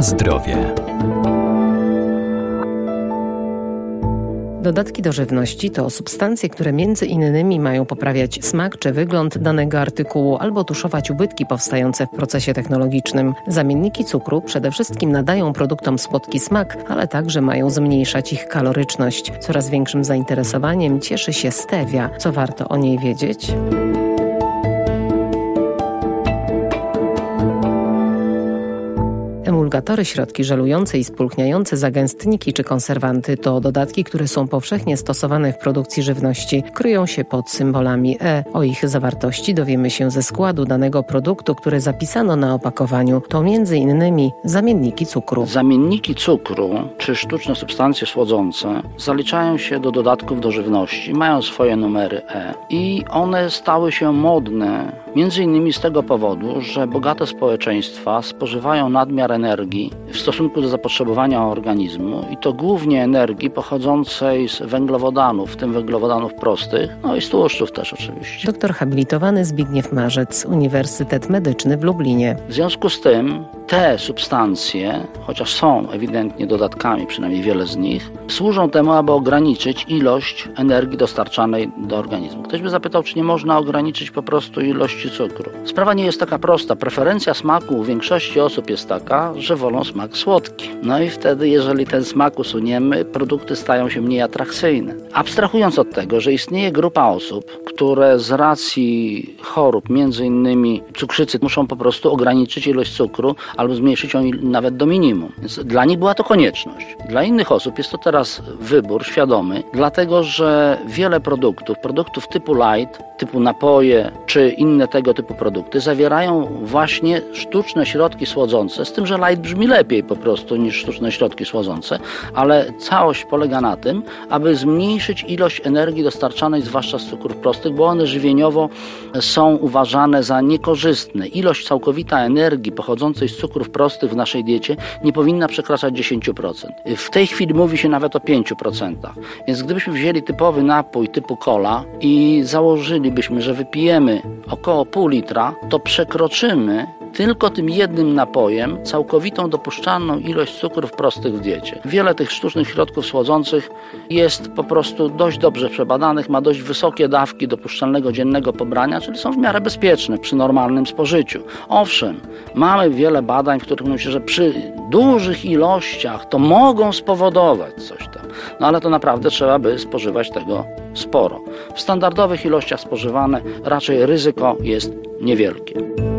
Zdrowie. Dodatki do żywności to substancje, które między innymi mają poprawiać smak czy wygląd danego artykułu albo tuszować ubytki powstające w procesie technologicznym. Zamienniki cukru przede wszystkim nadają produktom słodki smak, ale także mają zmniejszać ich kaloryczność. Coraz większym zainteresowaniem cieszy się stevia. Co warto o niej wiedzieć? Emulgatory, środki żelujące i spulchniające zagęstniki czy konserwanty to dodatki, które są powszechnie stosowane w produkcji żywności. Kryją się pod symbolami E. O ich zawartości dowiemy się ze składu danego produktu, który zapisano na opakowaniu. To innymi zamienniki cukru. Zamienniki cukru czy sztuczne substancje słodzące zaliczają się do dodatków do żywności, mają swoje numery E i one stały się modne między innymi z tego powodu, że bogate społeczeństwa spożywają nadmiar energii w stosunku do zapotrzebowania organizmu i to głównie energii pochodzącej z węglowodanów, w tym węglowodanów prostych, no i z tłuszczów też oczywiście. Doktor habilitowany Zbigniew Marzec, Uniwersytet Medyczny w Lublinie. W związku z tym te substancje, chociaż są ewidentnie dodatkami, przynajmniej wiele z nich, służą temu, aby ograniczyć ilość energii dostarczanej do organizmu. Ktoś by zapytał, czy nie można ograniczyć po prostu ilości cukru. Sprawa nie jest taka prosta. Preferencja smaku u większości osób jest taka, że wolą smak słodki. No i wtedy, jeżeli ten smak usuniemy, produkty stają się mniej atrakcyjne. Abstrahując od tego, że istnieje grupa osób, które z racji chorób, między innymi cukrzycy, muszą po prostu ograniczyć ilość cukru albo zmniejszyć ją nawet do minimum. Więc dla nich była to konieczność. Dla innych osób jest to teraz wybór świadomy, dlatego że wiele produktów, produktów typu light, typu napoje czy inne tego typu produkty zawierają właśnie sztuczne środki słodzące, z tym, że light brzmi lepiej po prostu niż sztuczne środki słodzące, ale całość polega na tym, aby zmniejszyć ilość energii dostarczanej zwłaszcza z cukrów prostych, bo one żywieniowo są uważane za niekorzystne. Ilość całkowita energii pochodzącej z cukrów prostych w naszej diecie nie powinna przekraczać 10%. W tej chwili mówi się nawet o 5%. Więc gdybyśmy wzięli typowy napój typu cola i założylibyśmy, że wypijemy około pół litra, to przekroczymy tylko tym jednym napojem całkowitą dopuszczalną ilość cukrów prostych w diecie. Wiele tych sztucznych środków słodzących jest po prostu dość dobrze przebadanych, ma dość wysokie dawki dopuszczalnego dziennego pobrania, czyli są w miarę bezpieczne przy normalnym spożyciu. Owszem, mamy wiele badań, w których mówi się, że przy dużych ilościach to mogą spowodować coś tam. No ale to naprawdę trzeba by spożywać tego sporo. W standardowych ilościach spożywane raczej ryzyko jest niewielkie.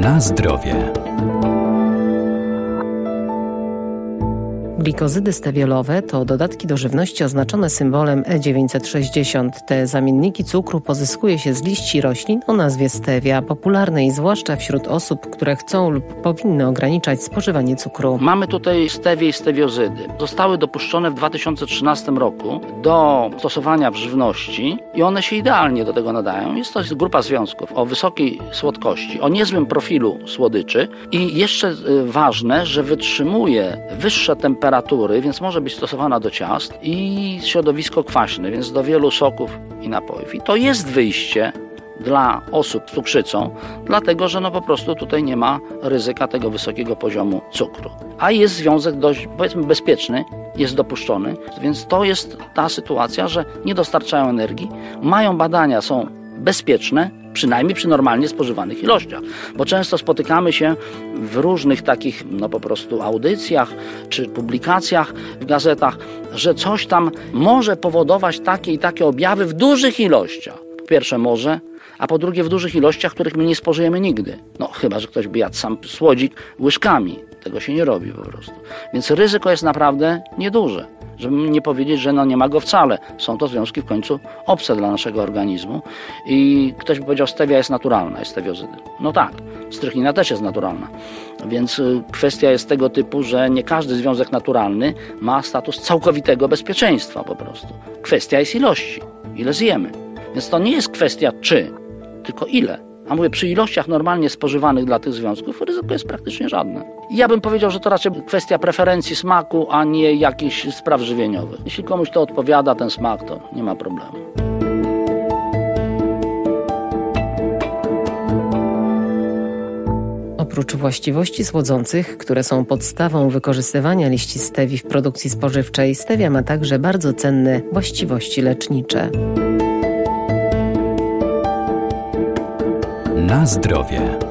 Na zdrowie. Glikozydy stewiolowe to dodatki do żywności oznaczone symbolem E960. Te zamienniki cukru pozyskuje się z liści roślin o nazwie stevia, popularnej zwłaszcza wśród osób, które chcą lub powinny ograniczać spożywanie cukru. Mamy tutaj stewie i stewiozydy. Zostały dopuszczone w 2013 roku do stosowania w żywności i one się idealnie do tego nadają. Jest to grupa związków o wysokiej słodkości, o niezłym profilu słodyczy i jeszcze ważne, że wytrzymuje wyższe temperatury temperatury, więc może być stosowana do ciast i środowisko kwaśne, więc do wielu soków i napojów. I to jest wyjście dla osób z cukrzycą, dlatego że no po prostu tutaj nie ma ryzyka tego wysokiego poziomu cukru. A jest związek dość, powiedzmy, bezpieczny, jest dopuszczony, więc to jest ta sytuacja, że nie dostarczają energii, mają badania, są bezpieczne, przynajmniej przy normalnie spożywanych ilościach. Bo często spotykamy się w różnych takich, no po prostu audycjach czy publikacjach w gazetach, że coś tam może powodować takie i takie objawy w dużych ilościach. Po pierwsze może, a po drugie w dużych ilościach, których my nie spożyjemy nigdy. No chyba, że ktoś by jadł sam słodzik łyżkami. Tego się nie robi po prostu. Więc ryzyko jest naprawdę nieduże żeby nie powiedzieć, że no nie ma go wcale. Są to związki w końcu obce dla naszego organizmu i ktoś by powiedział, stevia jest naturalna, jest stewiozydy. No tak, strychnina też jest naturalna. Więc y, kwestia jest tego typu, że nie każdy związek naturalny ma status całkowitego bezpieczeństwa po prostu. Kwestia jest ilości, ile zjemy. Więc to nie jest kwestia czy, tylko ile. A mówię, przy ilościach normalnie spożywanych dla tych związków ryzyko jest praktycznie żadne. Ja bym powiedział, że to raczej kwestia preferencji smaku, a nie jakichś spraw żywieniowych. Jeśli komuś to odpowiada, ten smak, to nie ma problemu. oprócz właściwości słodzących, które są podstawą wykorzystywania liści stewi w produkcji spożywczej, stevia ma także bardzo cenne właściwości lecznicze. Na zdrowie.